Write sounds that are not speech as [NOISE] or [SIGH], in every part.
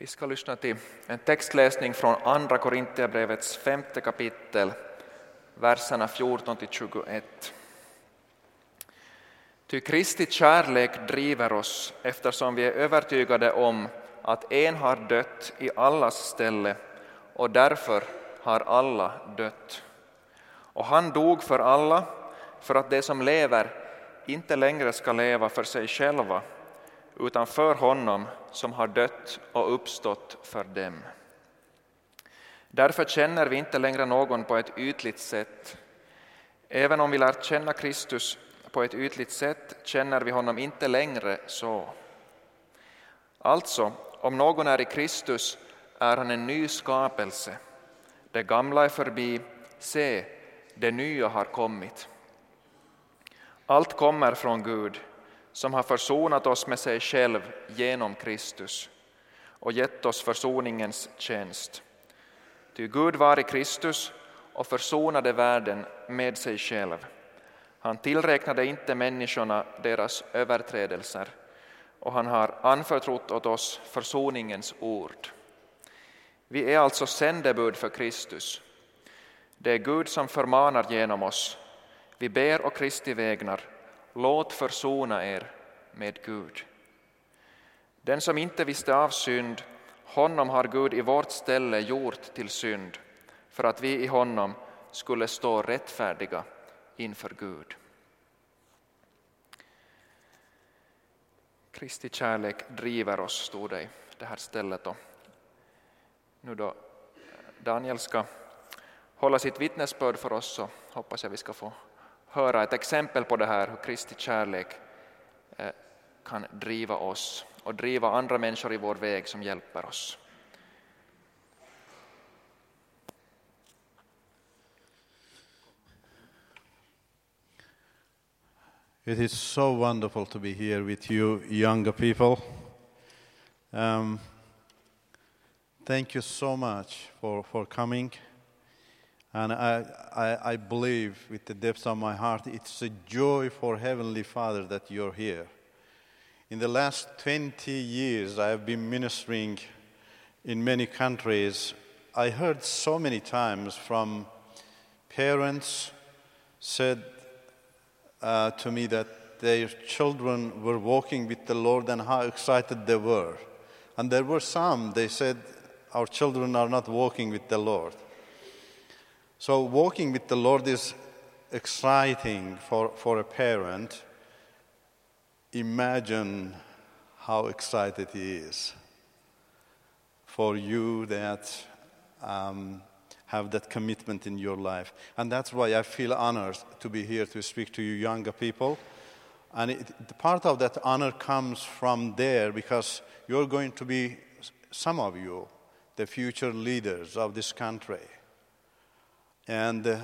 Vi ska lyssna till en textläsning från Andra Korinthierbrevets femte kapitel, verserna 14-21. Ty Kristi kärlek driver oss eftersom vi är övertygade om att en har dött i allas ställe och därför har alla dött. Och han dog för alla för att de som lever inte längre ska leva för sig själva utan för honom som har dött och uppstått för dem. Därför känner vi inte längre någon på ett ytligt sätt. Även om vi lärt känna Kristus på ett ytligt sätt känner vi honom inte längre så. Alltså, om någon är i Kristus är han en ny skapelse. Det gamla är förbi, se, det nya har kommit. Allt kommer från Gud som har försonat oss med sig själv genom Kristus och gett oss försoningens tjänst. Ty Gud var i Kristus och försonade världen med sig själv. Han tillräknade inte människorna deras överträdelser och han har anförtrott åt oss försoningens ord. Vi är alltså sändebud för Kristus. Det är Gud som förmanar genom oss. Vi ber och Kristi vägnar låt försona er med Gud. Den som inte visste av synd, honom har Gud i vårt ställe gjort till synd, för att vi i honom skulle stå rättfärdiga inför Gud. Kristi kärlek driver oss, stod det i det här stället. Och nu då Daniel ska hålla sitt vittnesbörd för oss så hoppas jag vi ska få höra ett exempel på det här, hur Kristi kärlek eh, kan driva oss och driva andra människor i vår väg som hjälper oss. It is so wonderful to be here with you, younger people. Um, thank you so much for, for coming. And I, I, I believe with the depths of my heart, it's a joy for Heavenly Father that you're here. In the last 20 years, I have been ministering in many countries. I heard so many times from parents said uh, to me that their children were walking with the Lord and how excited they were. And there were some, they said, our children are not walking with the Lord. So, walking with the Lord is exciting for, for a parent. Imagine how excited he is for you that um, have that commitment in your life. And that's why I feel honored to be here to speak to you younger people. And it, part of that honor comes from there because you're going to be, some of you, the future leaders of this country and uh,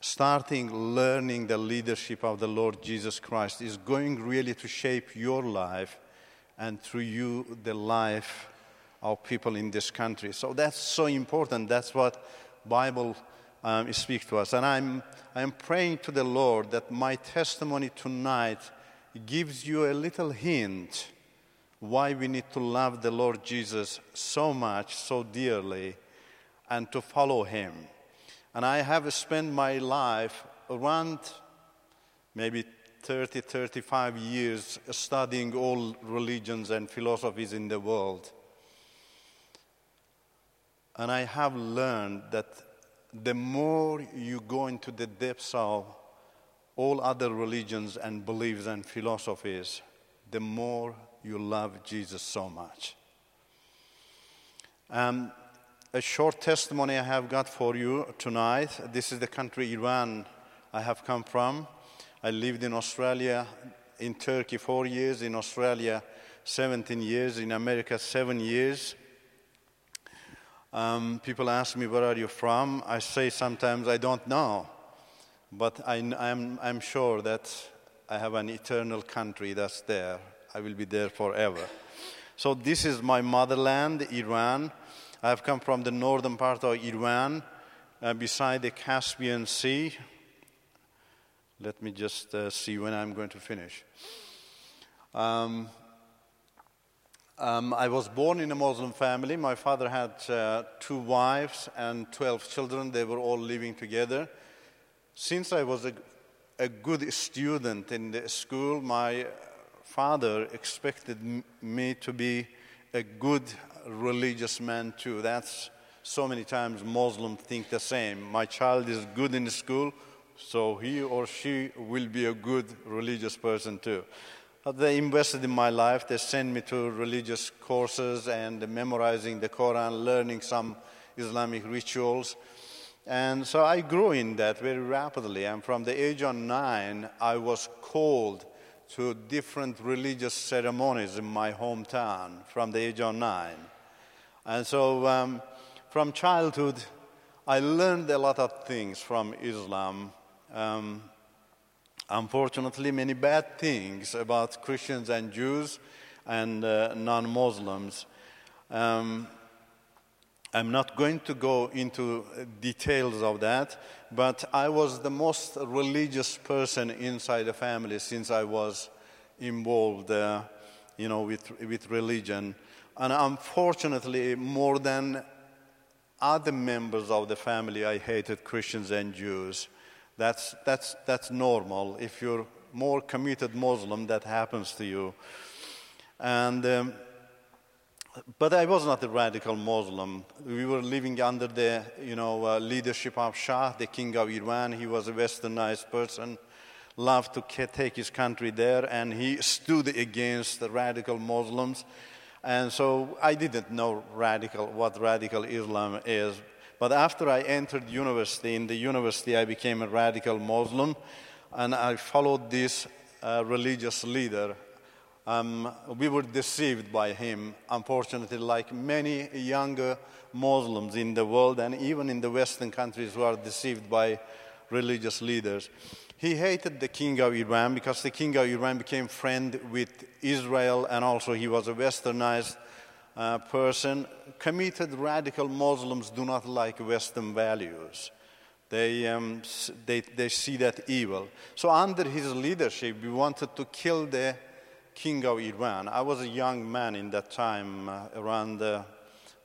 starting learning the leadership of the Lord Jesus Christ is going really to shape your life and through you the life of people in this country. So that's so important. That's what Bible um, speaks to us. And I'm, I'm praying to the Lord that my testimony tonight gives you a little hint why we need to love the Lord Jesus so much, so dearly, and to follow him. And I have spent my life around maybe 30, 35 years studying all religions and philosophies in the world. And I have learned that the more you go into the depths of all other religions and beliefs and philosophies, the more you love Jesus so much. Um, a short testimony I have got for you tonight. This is the country Iran I have come from. I lived in Australia, in Turkey four years, in Australia 17 years, in America seven years. Um, people ask me, Where are you from? I say sometimes I don't know, but I, I'm, I'm sure that I have an eternal country that's there. I will be there forever. So, this is my motherland, Iran. I have come from the northern part of Iran, uh, beside the Caspian Sea. Let me just uh, see when I'm going to finish. Um, Um, I was born in a Muslim family. My father had uh, two wives and 12 children. They were all living together. Since I was a, a good student in the school, my father expected me to be a good religious man too. That's so many times Muslims think the same. My child is good in school, so he or she will be a good religious person too. Uh, they invested in my life. They sent me to religious courses and memorizing the Quran, learning some Islamic rituals. And so I grew in that very rapidly. And from the age of nine, I was called to different religious ceremonies in my hometown from the age of nine. And so um, from childhood, I learned a lot of things from Islam. Um, unfortunately, many bad things about Christians and Jews and uh, non Muslims. Um, I'm not going to go into details of that, but I was the most religious person inside the family since I was involved, uh, you know, with, with religion. And unfortunately, more than other members of the family, I hated Christians and Jews. That's, that's, that's normal. If you're more committed Muslim, that happens to you. And, um, but I was not a radical Muslim. We were living under the you know, uh, leadership of Shah, the king of Iran. He was a westernized person, loved to take his country there, and he stood against the radical Muslims. And so I didn't know radical, what radical Islam is. But after I entered university, in the university, I became a radical Muslim, and I followed this uh, religious leader. Um, we were deceived by him, unfortunately, like many younger Muslims in the world and even in the Western countries who are deceived by religious leaders. He hated the king of Iran because the king of Iran became friend with Israel and also he was a westernized uh, person, committed radical Muslims do not like Western values. They, um, they, they see that evil. So, under his leadership, we wanted to kill the king of Iran. I was a young man in that time, uh, around uh,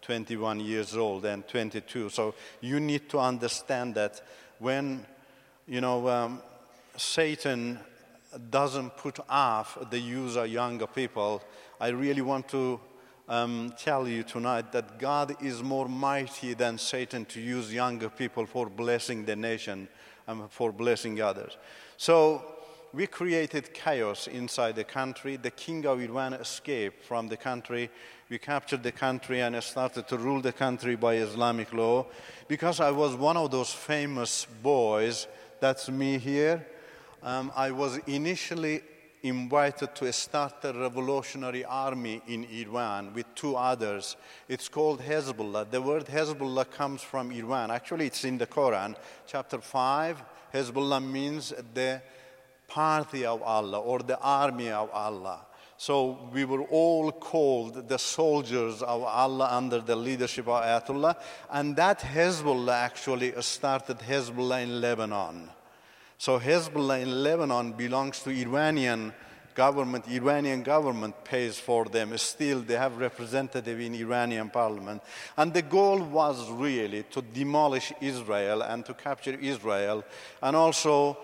21 years old and 22. So, you need to understand that when, you know, um, Satan doesn't put off the use of younger people, I really want to um, tell you tonight that God is more mighty than Satan to use younger people for blessing the nation and for blessing others. So we created chaos inside the country. The king of Iran escaped from the country. We captured the country and started to rule the country by Islamic law. Because I was one of those famous boys, that's me here, um, I was initially invited to start a revolutionary army in Iran with two others. It's called Hezbollah. The word Hezbollah comes from Iran. Actually, it's in the Quran, chapter 5. Hezbollah means the party of Allah or the army of Allah. So we were all called the soldiers of Allah under the leadership of Ayatollah, and that Hezbollah actually started Hezbollah in Lebanon. So Hezbollah in Lebanon belongs to Iranian government. Iranian government pays for them. Still, they have representative in Iranian parliament. And the goal was really to demolish Israel and to capture Israel, and also,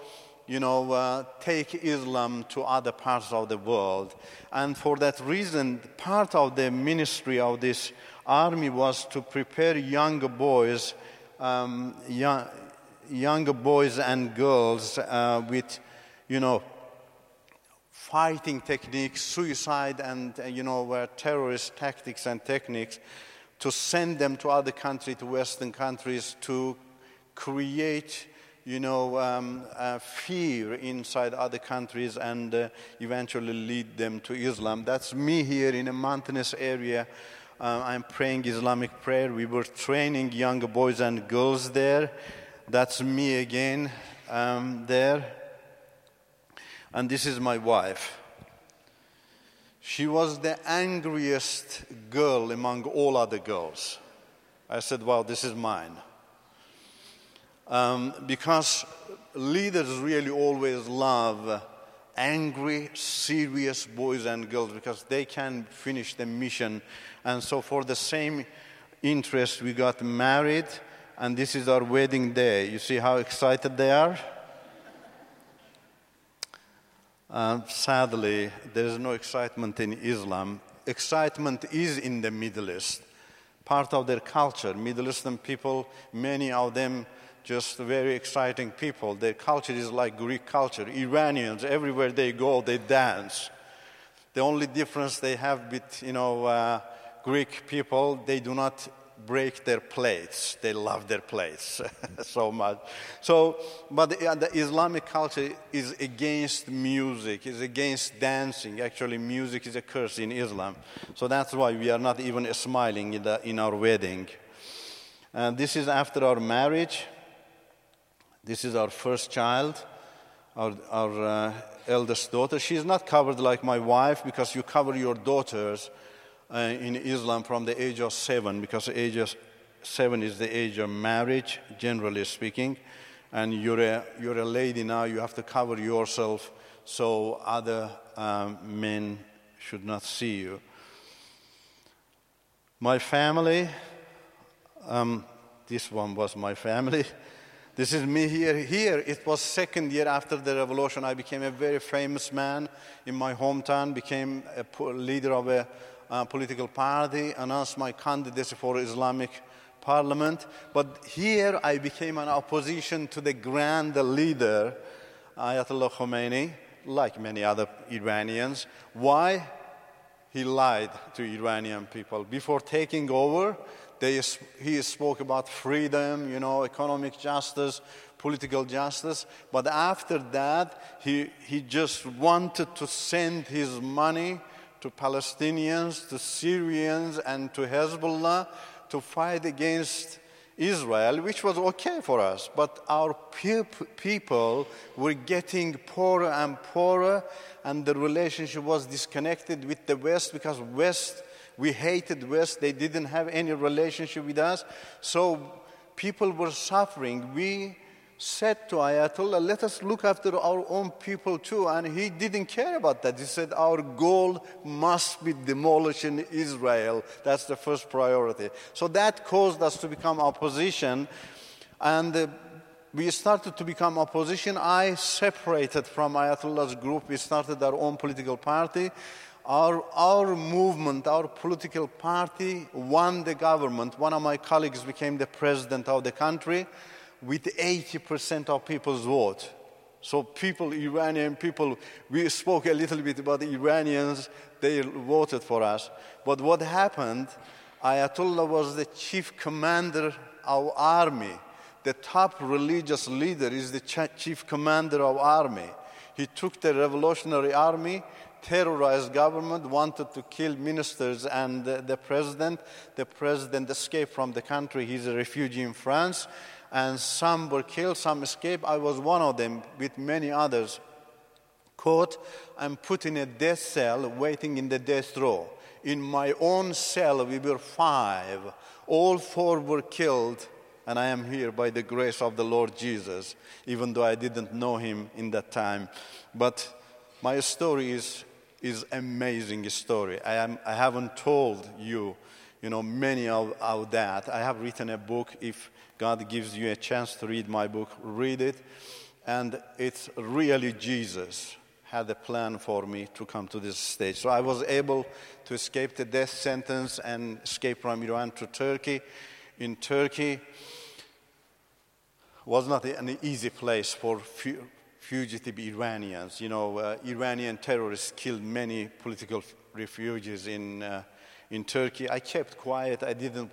you know, uh, take Islam to other parts of the world. And for that reason, part of the ministry of this army was to prepare younger boys. Um, young, younger boys and girls uh, with, you know, fighting techniques, suicide and, uh, you know, terrorist tactics and techniques to send them to other countries, to Western countries, to create, you know, um, uh, fear inside other countries and uh, eventually lead them to Islam. That's me here in a mountainous area. Uh, I'm praying Islamic prayer. We were training younger boys and girls there. That's me again um, there. And this is my wife. She was the angriest girl among all other girls. I said, Wow, this is mine. Um, because leaders really always love angry, serious boys and girls because they can finish the mission. And so, for the same interest, we got married, and this is our wedding day. You see how excited they are? Uh, sadly, there is no excitement in Islam. Excitement is in the Middle East, part of their culture. Middle Eastern people, many of them just very exciting people. Their culture is like Greek culture. Iranians, everywhere they go, they dance. The only difference they have with, you know, uh, Greek people, they do not break their plates. They love their plates [LAUGHS] so much. So, but the, the, Islamic culture is against music, is against dancing. Actually, music is a curse in Islam. So that's why we are not even smiling in, the, in our wedding. And this is after our marriage. This is our first child, our, our uh, eldest daughter. She's not covered like my wife because you cover your daughters uh, in Islam from the age of seven, because the age of seven is the age of marriage, generally speaking. And you're a, you're a lady now, you have to cover yourself so other um, men should not see you. My family, um, this one was my family. [LAUGHS] This is me here. Here, it was second year after the revolution. I became a very famous man in my hometown, became a leader of a uh, political party, announced my candidacy for Islamic parliament. But here, I became an opposition to the grand leader, Ayatollah Khomeini, like many other Iranians. Why? He lied to Iranian people. Before taking over, they, he spoke about freedom, you know, economic justice, political justice. But after that, he, he just wanted to send his money to Palestinians, to Syrians, and to Hezbollah to fight against Israel, which was okay for us. But our people were getting poorer and poorer, and the relationship was disconnected with the West because West we hated West. They didn't have any relationship with us. So people were suffering. We said to Ayatollah, let us look after our own people too. And he didn't care about that. He said, our goal must be demolishing Israel. That's the first priority. So that caused us to become opposition. And uh, we started to become opposition. I separated from Ayatollah's group. We started our own political party. Our, our movement, our political party won the government. One of my colleagues became the president of the country with 80% of people's vote. So people, Iranian people, we spoke a little bit about the Iranians, they voted for us. But what happened, Ayatollah was the chief commander of army. The top religious leader is the chief commander of army. He took the revolutionary army terrorized government, wanted to kill ministers and the, the president. The president escaped from the country. He's a refugee in France. And some were killed, some escaped. I was one of them with many others. Caught and put in a death cell, waiting in the death row. In my own cell, we were five. All four were killed, and I am here by the grace of the Lord Jesus, even though I didn't know him in that time. But my story is is amazing story. I, am, I haven't told you, you know, many of, of that. I have written a book. If God gives you a chance to read my book, read it. And it's really Jesus had a plan for me to come to this stage. So I was able to escape the death sentence and escape from Iran to Turkey. In Turkey, was not an easy place for fugitive Iranians. You know, uh, Iranian terrorists killed many political refugees in, uh, in Turkey. I kept quiet. I didn't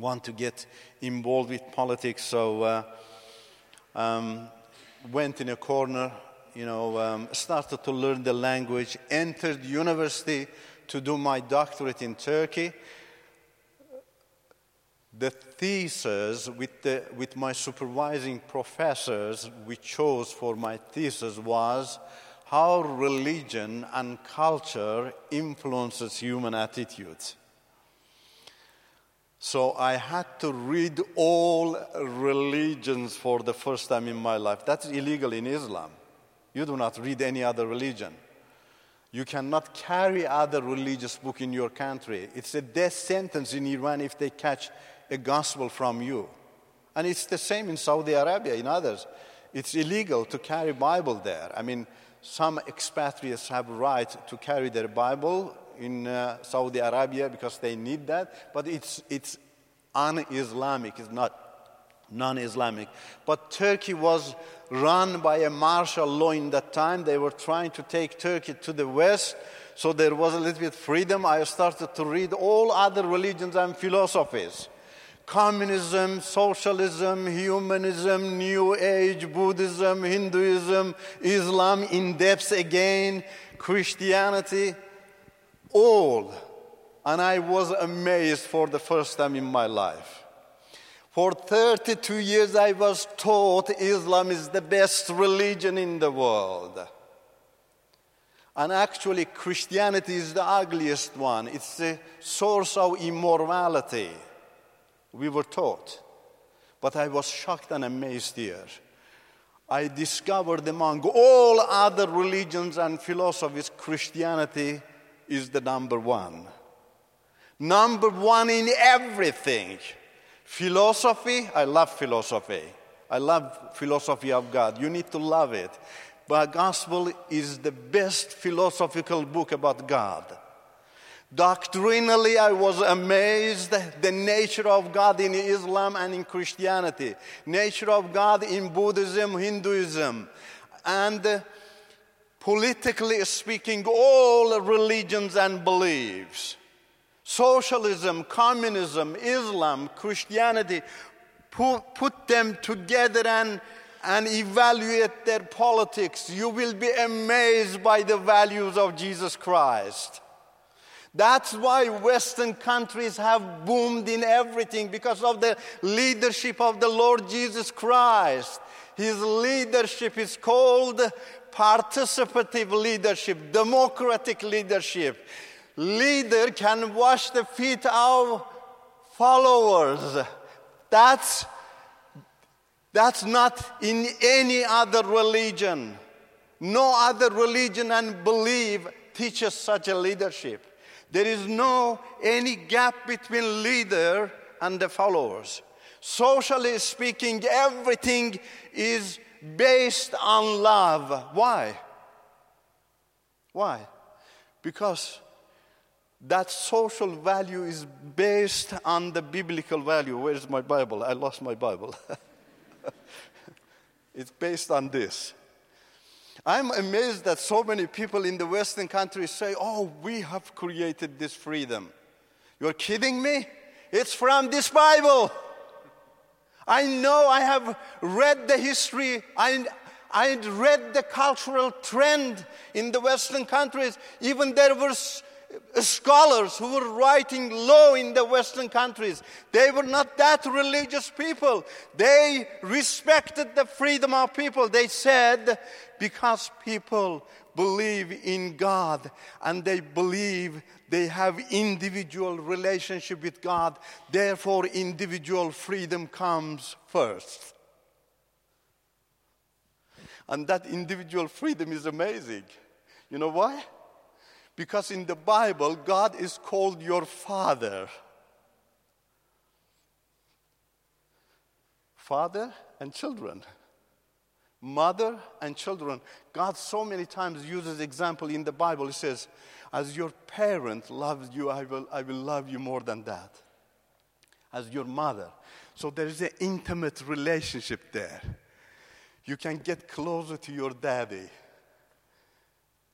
want to get involved with politics, so uh, um, went in a corner, you know, um, started to learn the language, entered university to do my doctorate in Turkey the thesis with, the, with my supervising professors we chose for my thesis was how religion and culture influences human attitudes. So I had to read all religions for the first time in my life. That's illegal in Islam. You do not read any other religion. You cannot carry other religious book in your country. It's a death sentence in Iran if they catch a gospel from you. And it's the same in Saudi Arabia, in others. It's illegal to carry Bible there. I mean, some expatriates have right to carry their Bible in uh, Saudi Arabia because they need that, but it's, it's un-Islamic, it's not non-Islamic. But Turkey was run by a martial law in that time. They were trying to take Turkey to the west, so there was a little bit freedom. I started to read all other religions and philosophies communism, socialism, humanism, New Age, Buddhism, Hinduism, Islam, in depth again, Christianity, all. And I was amazed for the first time in my life. For 32 years, I was taught Islam is the best religion in the world. And actually, Christianity is the ugliest one. It's the source of immorality we were taught. But I was shocked and amazed here. I discovered among all other religions and philosophies, Christianity is the number one. Number one in everything. Philosophy, I love philosophy. I love philosophy of God. You need to love it. But gospel is the best philosophical book about God. Doctrinally, I was amazed the nature of God in Islam and in Christianity, nature of God in Buddhism, Hinduism, and uh, politically speaking, all religions and beliefs. Socialism, communism, Islam, Christianity, put, them together and, and evaluate their politics. You will be amazed by the values of Jesus Christ. That's why Western countries have boomed in everything because of the leadership of the Lord Jesus Christ. His leadership is called participative leadership, democratic leadership. Leader can wash the feet of followers. That's, that's not in any other religion. No other religion and belief teaches such a leadership. There is no any gap between leader and the followers. Socially speaking, everything is based on love. Why? Why? Because that social value is based on the biblical value. Where's my Bible? I lost my Bible. [LAUGHS] it's based on this. I'm amazed that so many people in the Western countries say, Oh, we have created this freedom. You're kidding me? It's from this Bible. I know I have read the history. I, I read the cultural trend in the Western countries. Even there were scholars who were writing law in the Western countries. They were not that religious people. They respected the freedom of people. They said, because people believe in God and they believe they have individual relationship with God, therefore individual freedom comes first. And that individual freedom is amazing. You know why? Because in the Bible, God is called your father. Father and children. Mother and children. God so many times uses example in the Bible. He says, As your parent loves you, I will, I will love you more than that. As your mother. So there is an intimate relationship there. You can get closer to your daddy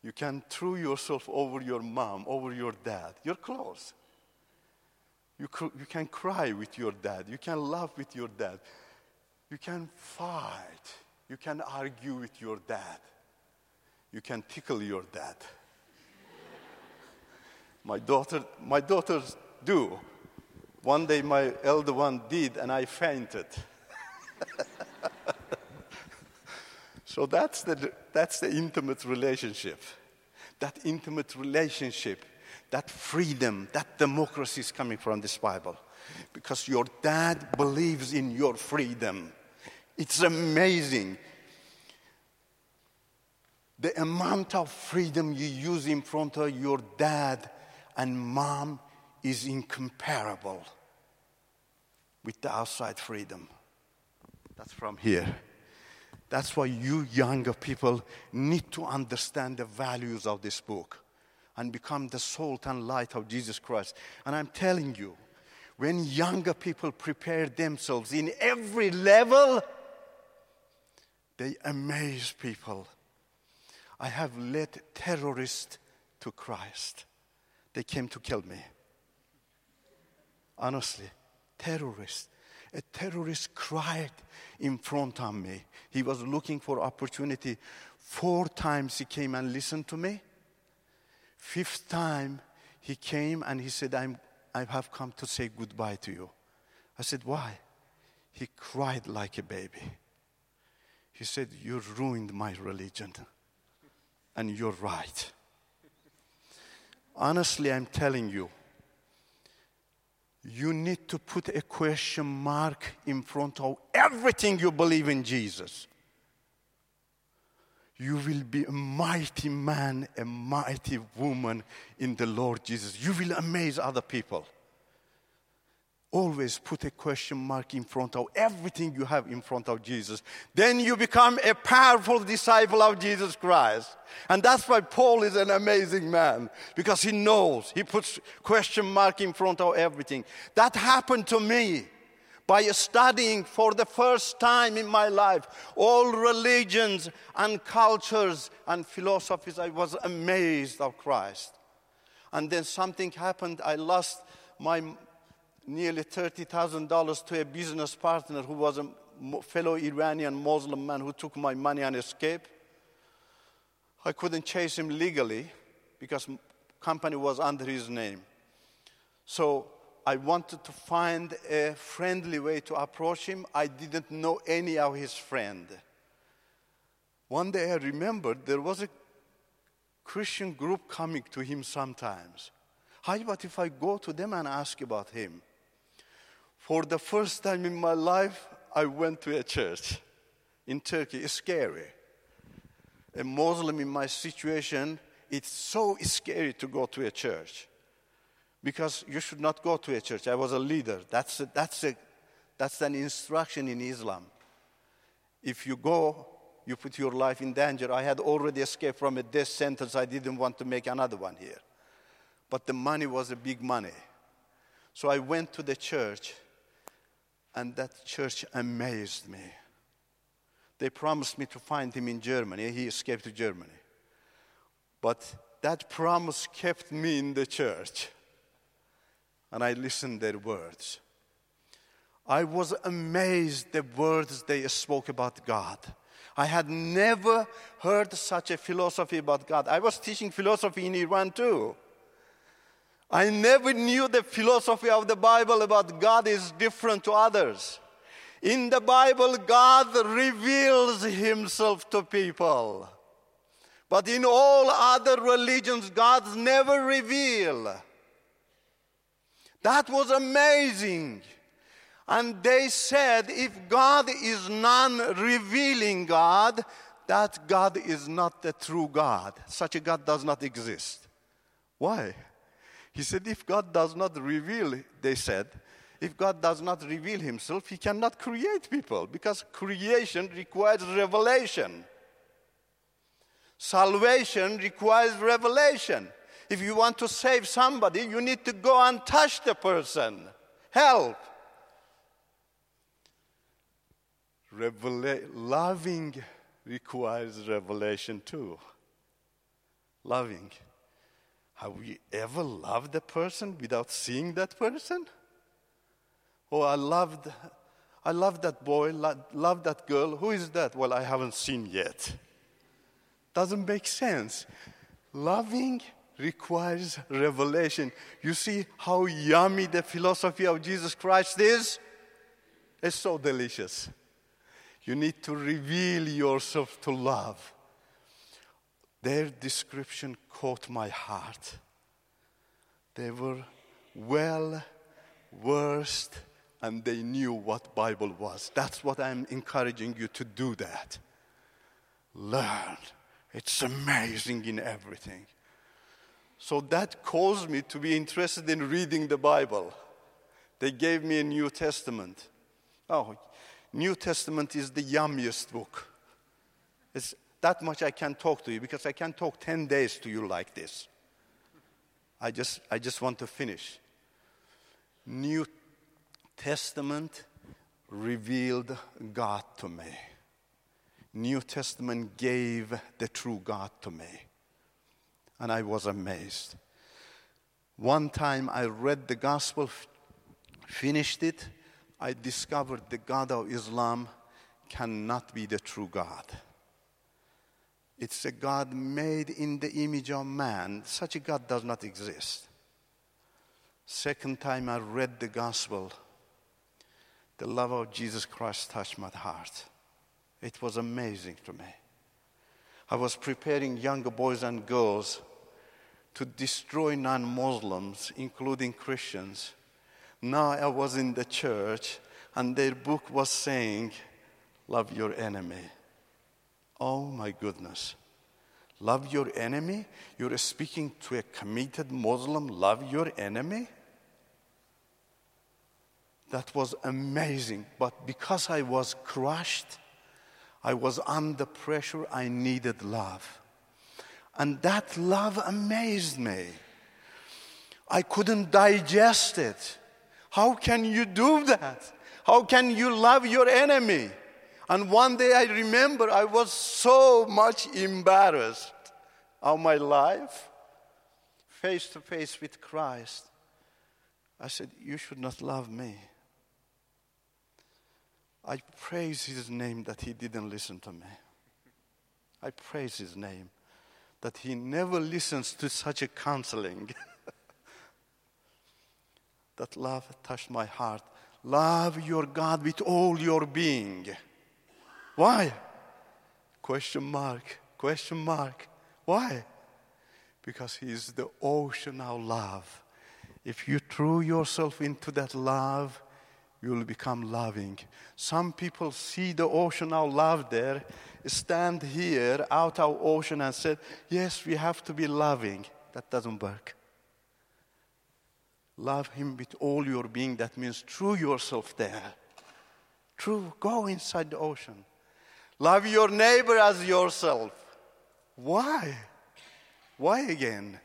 you can throw yourself over your mom, over your dad. You're close. You, cr- you can cry with your dad. You can laugh with your dad. You can fight. You can argue with your dad. You can tickle your dad. my, daughter, my daughters do. One day my elder one did, and I fainted. [LAUGHS] So that's the, that's the intimate relationship. That intimate relationship, that freedom, that democracy is coming from this Bible. Because your dad believes in your freedom. It's amazing. the amount of freedom you use in front of your dad and mom is incomparable with the outside freedom. That's from here. That's why you younger people need to understand the values of this book and become the salt and light of Jesus Christ. And I'm telling you, when younger people prepare themselves in every level, they amaze people. I have led terrorists to Christ. They came to kill me. Honestly, terrorists. A terrorist cried in front of me. He was looking for opportunity. Four times he came and listened to me. Fifth time he came and he said, I'm, I have come to say goodbye to you. I said, Why? He cried like a baby. He said, You ruined my religion. And you're right. Honestly, I'm telling you, you need to put a question mark in front of everything you believe in Jesus. You will be a mighty man, a mighty woman in the Lord Jesus. You will amaze other people. Always put a question mark in front of everything you have in front of Jesus. Then you become a powerful disciple of Jesus Christ. And that's why Paul is an amazing man because he knows, he puts question mark in front of everything. That happened to me by studying for the first time in my life all religions and cultures and philosophies. I was amazed of Christ. And then something happened. I lost my nearly $30,000 to a business partner who was a fellow Iranian Muslim man who took my money and escaped. I couldn't chase him legally because company was under his name. So I wanted to find a friendly way to approach him. I didn't know any of his friends. One day I remembered there was a Christian group coming to him sometimes. How about if I go to them and ask about him? For the first time in my life, I went to a church in Turkey. It's scary. A Muslim in my situation, it's so scary to go to a church because you should not go to a church. I was a leader. That's, a, that's, a, that's an instruction in Islam. If you go, you put your life in danger. I had already escaped from a death sentence. I didn't want to make another one here. But the money was a big money. So I went to the church and that church amazed me. They promised me to find him in Germany. He escaped to Germany. But that promise kept me in the church. And I listened their words. I was amazed the words they spoke about God. I had never heard such a philosophy about God. I was teaching philosophy in Iran too. I never knew the philosophy of the Bible about God is different to others. In the Bible, God reveals himself to people. But in all other religions, God never reveal. That was amazing. And they said if God is non revealing God, that God is not the true God. Such a God does not exist. Why? He said, if God does not reveal, they said, if God does not reveal himself, he cannot create people because creation requires revelation. Salvation requires revelation. If you want to save somebody, you need to go and touch the person. Help. Revela- loving requires revelation too. Loving. Have we ever loved a person without seeing that person? Oh, I loved, I love that boy, love that girl. Who is that? Well, I haven't seen yet. Doesn't make sense. Loving requires revelation. You see how yummy the philosophy of Jesus Christ is? It's so delicious. You need to reveal yourself to love. Their description caught my heart. They were well versed and they knew what Bible was. That's what I'm encouraging you to do that. Learn, It's amazing in everything. So that caused me to be interested in reading the Bible. They gave me a New Testament. Oh, New Testament is the yummiest book. It's that much I can talk to you because I can talk 10 days to you like this. I just, I just want to finish. New Testament revealed God to me. New Testament gave the true God to me. And I was amazed. One time I read the gospel, finished it, I discovered the God of Islam cannot be the true God. It's a God made in the image of man. Such a God does not exist. Second time I read the gospel, the love of Jesus Christ touched my heart. It was amazing to me. I was preparing younger boys and girls to destroy non Muslims, including Christians. Now I was in the church, and their book was saying, Love your enemy. Oh my goodness. Love your enemy? You're speaking to a committed Muslim, love your enemy? That was amazing. But because I was crushed, I was under pressure, I needed love. And that love amazed me. I couldn't digest it. How can you do that? How can you love your enemy? And one day I remember I was so much embarrassed of my life, face to face with Christ. I said, You should not love me. I praise his name that he didn't listen to me. I praise his name that he never listens to such a counseling. [LAUGHS] that love touched my heart. Love your God with all your being. Why? Question mark, question mark. Why? Because He is the ocean of love. If you throw yourself into that love, you will become loving. Some people see the ocean of love there, stand here out of ocean and say, Yes, we have to be loving. That doesn't work. Love Him with all your being. That means throw yourself there. True, go inside the ocean. Love your neighbor as yourself. Why? Why again?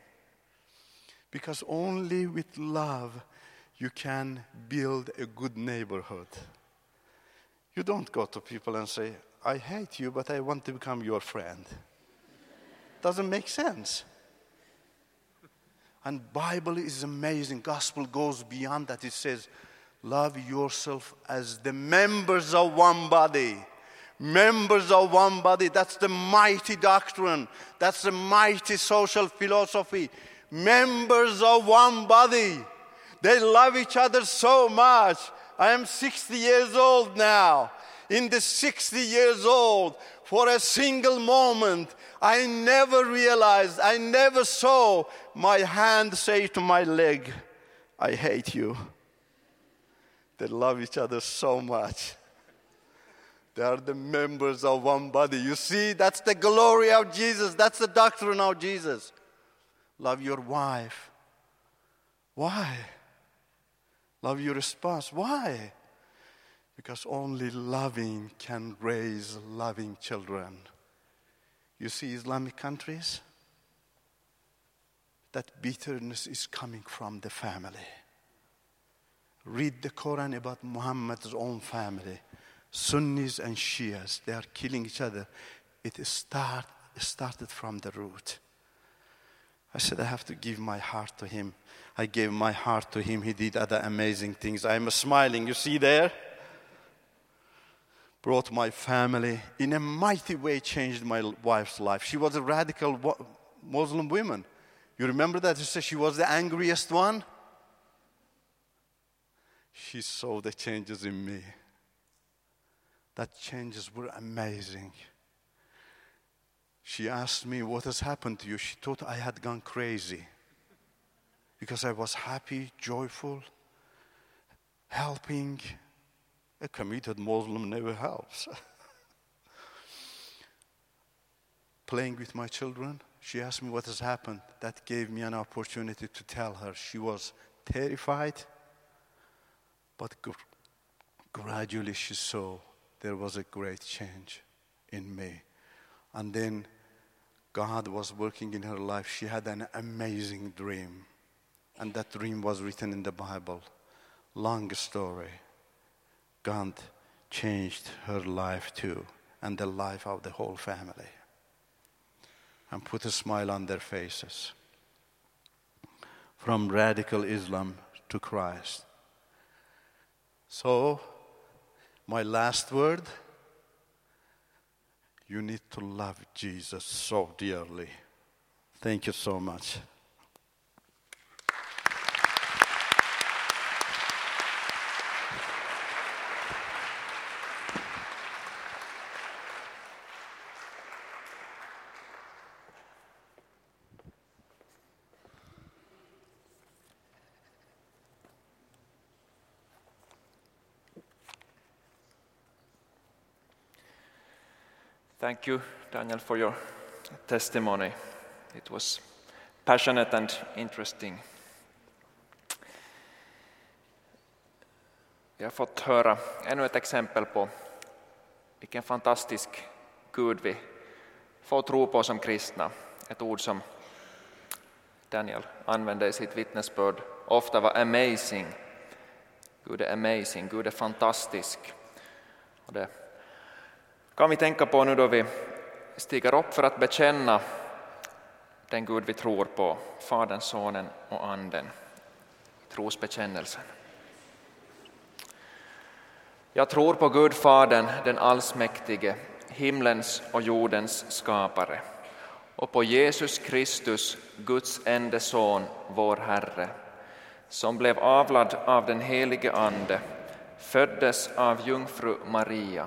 Because only with love you can build a good neighborhood. You don't go to people and say, I hate you, but I want to become your friend. Doesn't make sense. And Bible is amazing. Gospel goes beyond that. It says, love yourself as the members of one body members of one body. That's the mighty doctrine. That's the mighty social philosophy. Members of one body. They love each other so much. I am 60 years old now. In the 60 years old, for a single moment, I never realized, I never saw my hand say to my leg, I hate you. They love each other so much. They are the members of one body. You see, that's the glory of Jesus. That's the doctrine of Jesus. Love your wife. Why? Love your spouse. Why? Because only loving can raise loving children. You see, Islamic countries, that bitterness is coming from the family. Read the Quran about Muhammad's own family. Sunnis and Shias, they are killing each other. It start, started from the root. I said, I have to give my heart to him. I gave my heart to him. He did other amazing things. I'm smiling, you see there? Brought my family, in a mighty way, changed my wife's life. She was a radical Muslim woman. You remember that? She said she was the angriest one. She saw the changes in me that changes were amazing. She asked me, What has happened to you? She thought I had gone crazy because I was happy, joyful, helping. A committed Muslim never helps. [LAUGHS] playing with my children. She asked me what has happened. That gave me an opportunity to tell her. She was terrified, but gr- gradually she saw there was a great change in me. And then God was working in her life. She had an amazing dream. And that dream was written in the Bible. Long story. God changed her life too, and the life of the whole family, and put a smile on their faces. From radical Islam to Christ. So, my last word you need to love Jesus so dearly. Thank you so much. Thank you, Daniel, for your testimony. It was passionate and interesting. Vi har fått höra ännu ett exempel på vilken fantastisk Gud vi får tro på som kristna. Ett ord som Daniel använde i sitt vittnesbörd ofta var amazing. Gud är amazing, Gud är fantastisk. Och det kan vi tänka på nu då vi stiger upp för att bekänna den Gud vi tror på, Fadern, Sonen och Anden, trosbekännelsen. Jag tror på Gud Fadern, den allsmäktige, himlens och jordens skapare och på Jesus Kristus, Guds enda son, vår Herre, som blev avlad av den helige Ande, föddes av jungfru Maria,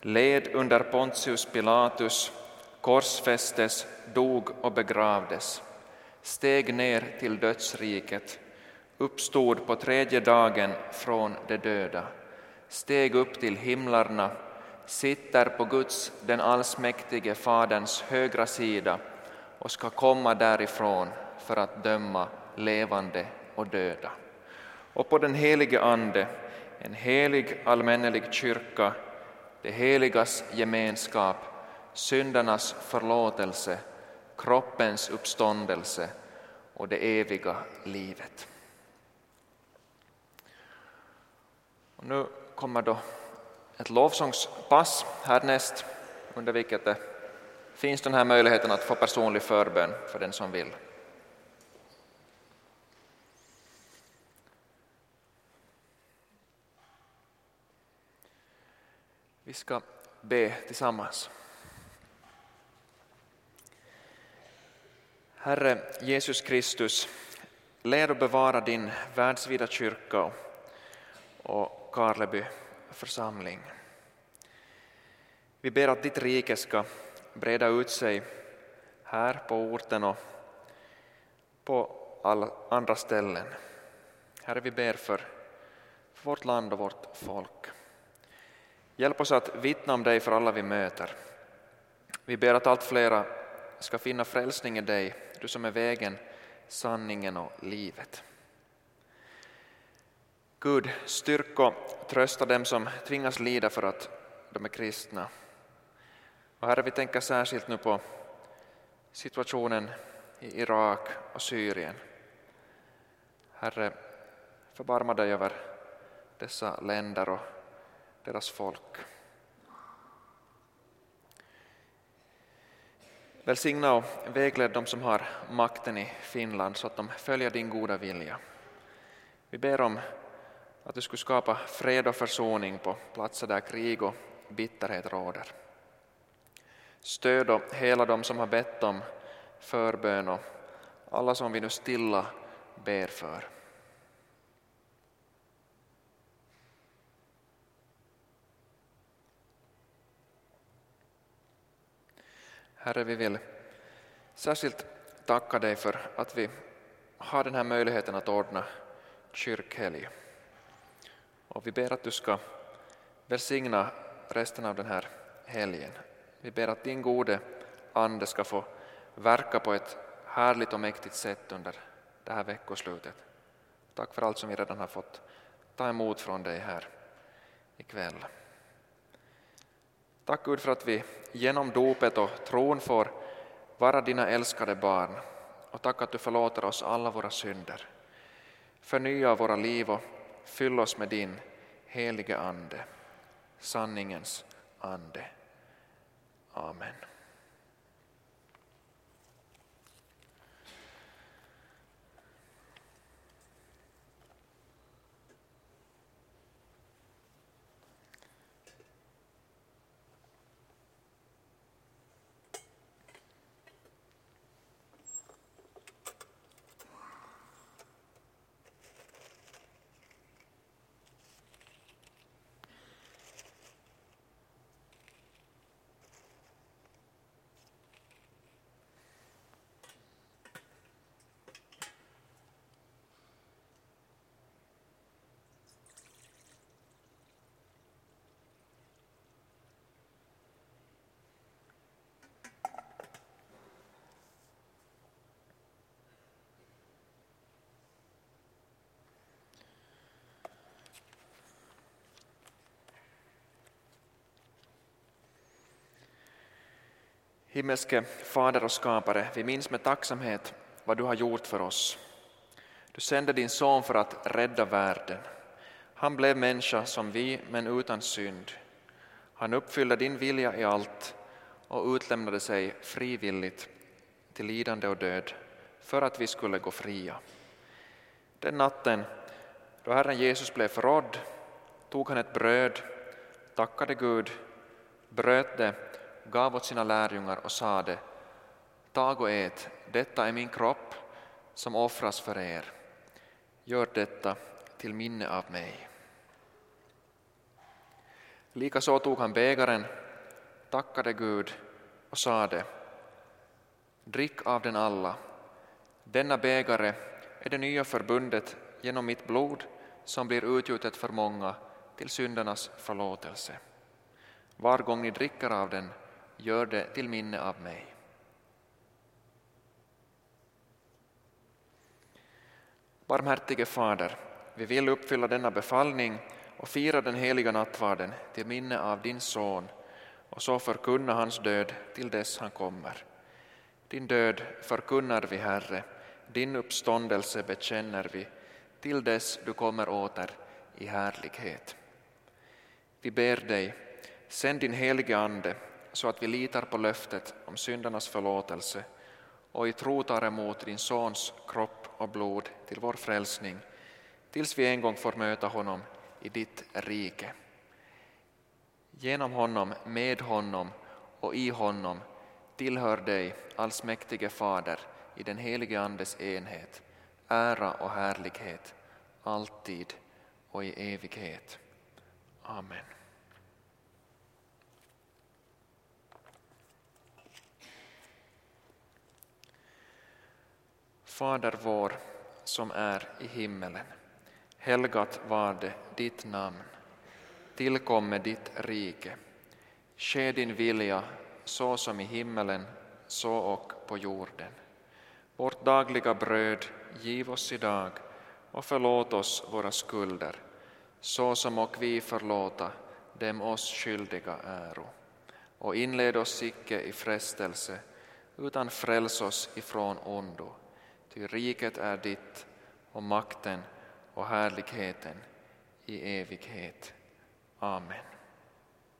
led under Pontius Pilatus, korsfästes, dog och begravdes, steg ner till dödsriket, uppstod på tredje dagen från de döda, steg upp till himlarna, sitter på Guds, den allsmäktige Faderns högra sida och ska komma därifrån för att döma levande och döda. Och på den helige Ande, en helig allmännelig kyrka, det heligas gemenskap, syndernas förlåtelse, kroppens uppståndelse och det eviga livet. Och nu kommer då ett lovsångspass härnäst under vilket det finns den här möjligheten att få personlig förbön för den som vill. Vi ska be tillsammans. Herre Jesus Kristus, led och bevara din världsvida kyrka och Karleby församling. Vi ber att ditt rike ska breda ut sig här på orten och på alla andra ställen. Herre, vi ber för vårt land och vårt folk. Hjälp oss att vittna om dig för alla vi möter. Vi ber att allt flera ska finna frälsning i dig, du som är vägen, sanningen och livet. Gud, styrk och trösta dem som tvingas lida för att de är kristna. Och Herre, vi tänker särskilt nu på situationen i Irak och Syrien. Herre, förbarma dig över dessa länder och deras folk. Välsigna och vägled dem som har makten i Finland så att de följer din goda vilja. Vi ber om att du skulle skapa fred och försoning på platser där krig och bitterhet råder. Stöd och hela dem som har bett om förbön och alla som vi nu stilla ber för. Herre, vi vill särskilt tacka dig för att vi har den här möjligheten att ordna kyrkhelg. Och vi ber att du ska välsigna resten av den här helgen. Vi ber att din gode ande ska få verka på ett härligt och mäktigt sätt under det här veckoslutet. Tack för allt som vi redan har fått ta emot från dig här ikväll. Tack Gud för att vi genom dopet och tron får vara dina älskade barn och tack att du förlåter oss alla våra synder. Förnya våra liv och fyll oss med din helige Ande, sanningens Ande. Amen. Himmelske Fader och skapare, vi minns med tacksamhet vad du har gjort för oss. Du sände din son för att rädda världen. Han blev människa som vi, men utan synd. Han uppfyllde din vilja i allt och utlämnade sig frivilligt till lidande och död för att vi skulle gå fria. Den natten då Herren Jesus blev förrådd tog han ett bröd, tackade Gud, bröt det gav åt sina lärjungar och sade Tag och ät, detta är min kropp som offras för er. Gör detta till minne av mig. Likaså tog han bägaren, tackade Gud och sade Drick av den alla. Denna bägare är det nya förbundet genom mitt blod som blir utgjutet för många till syndernas förlåtelse. Var gång ni dricker av den gör det till minne av mig. Barmhärtige Fader, vi vill uppfylla denna befallning och fira den heliga nattvarden till minne av din son och så förkunna hans död till dess han kommer. Din död förkunnar vi, Herre, din uppståndelse bekänner vi till dess du kommer åter i härlighet. Vi ber dig, sänd din helige Ande så att vi litar på löftet om syndernas förlåtelse och i tro tar emot din Sons kropp och blod till vår frälsning tills vi en gång får möta honom i ditt rike. Genom honom, med honom och i honom tillhör dig, allsmäktige Fader, i den helige Andes enhet, ära och härlighet, alltid och i evighet. Amen. Fader vår som är i himmelen. Helgat var det ditt namn. Tillkomme ditt rike. Ske din vilja så som i himmelen, så och på jorden. Vårt dagliga bröd giv oss idag och förlåt oss våra skulder, så som och vi förlåta dem oss skyldiga äro. Och inled oss icke i frestelse, utan fräls oss ifrån ondo. Ty riket är ditt och makten och härligheten i evighet. Amen.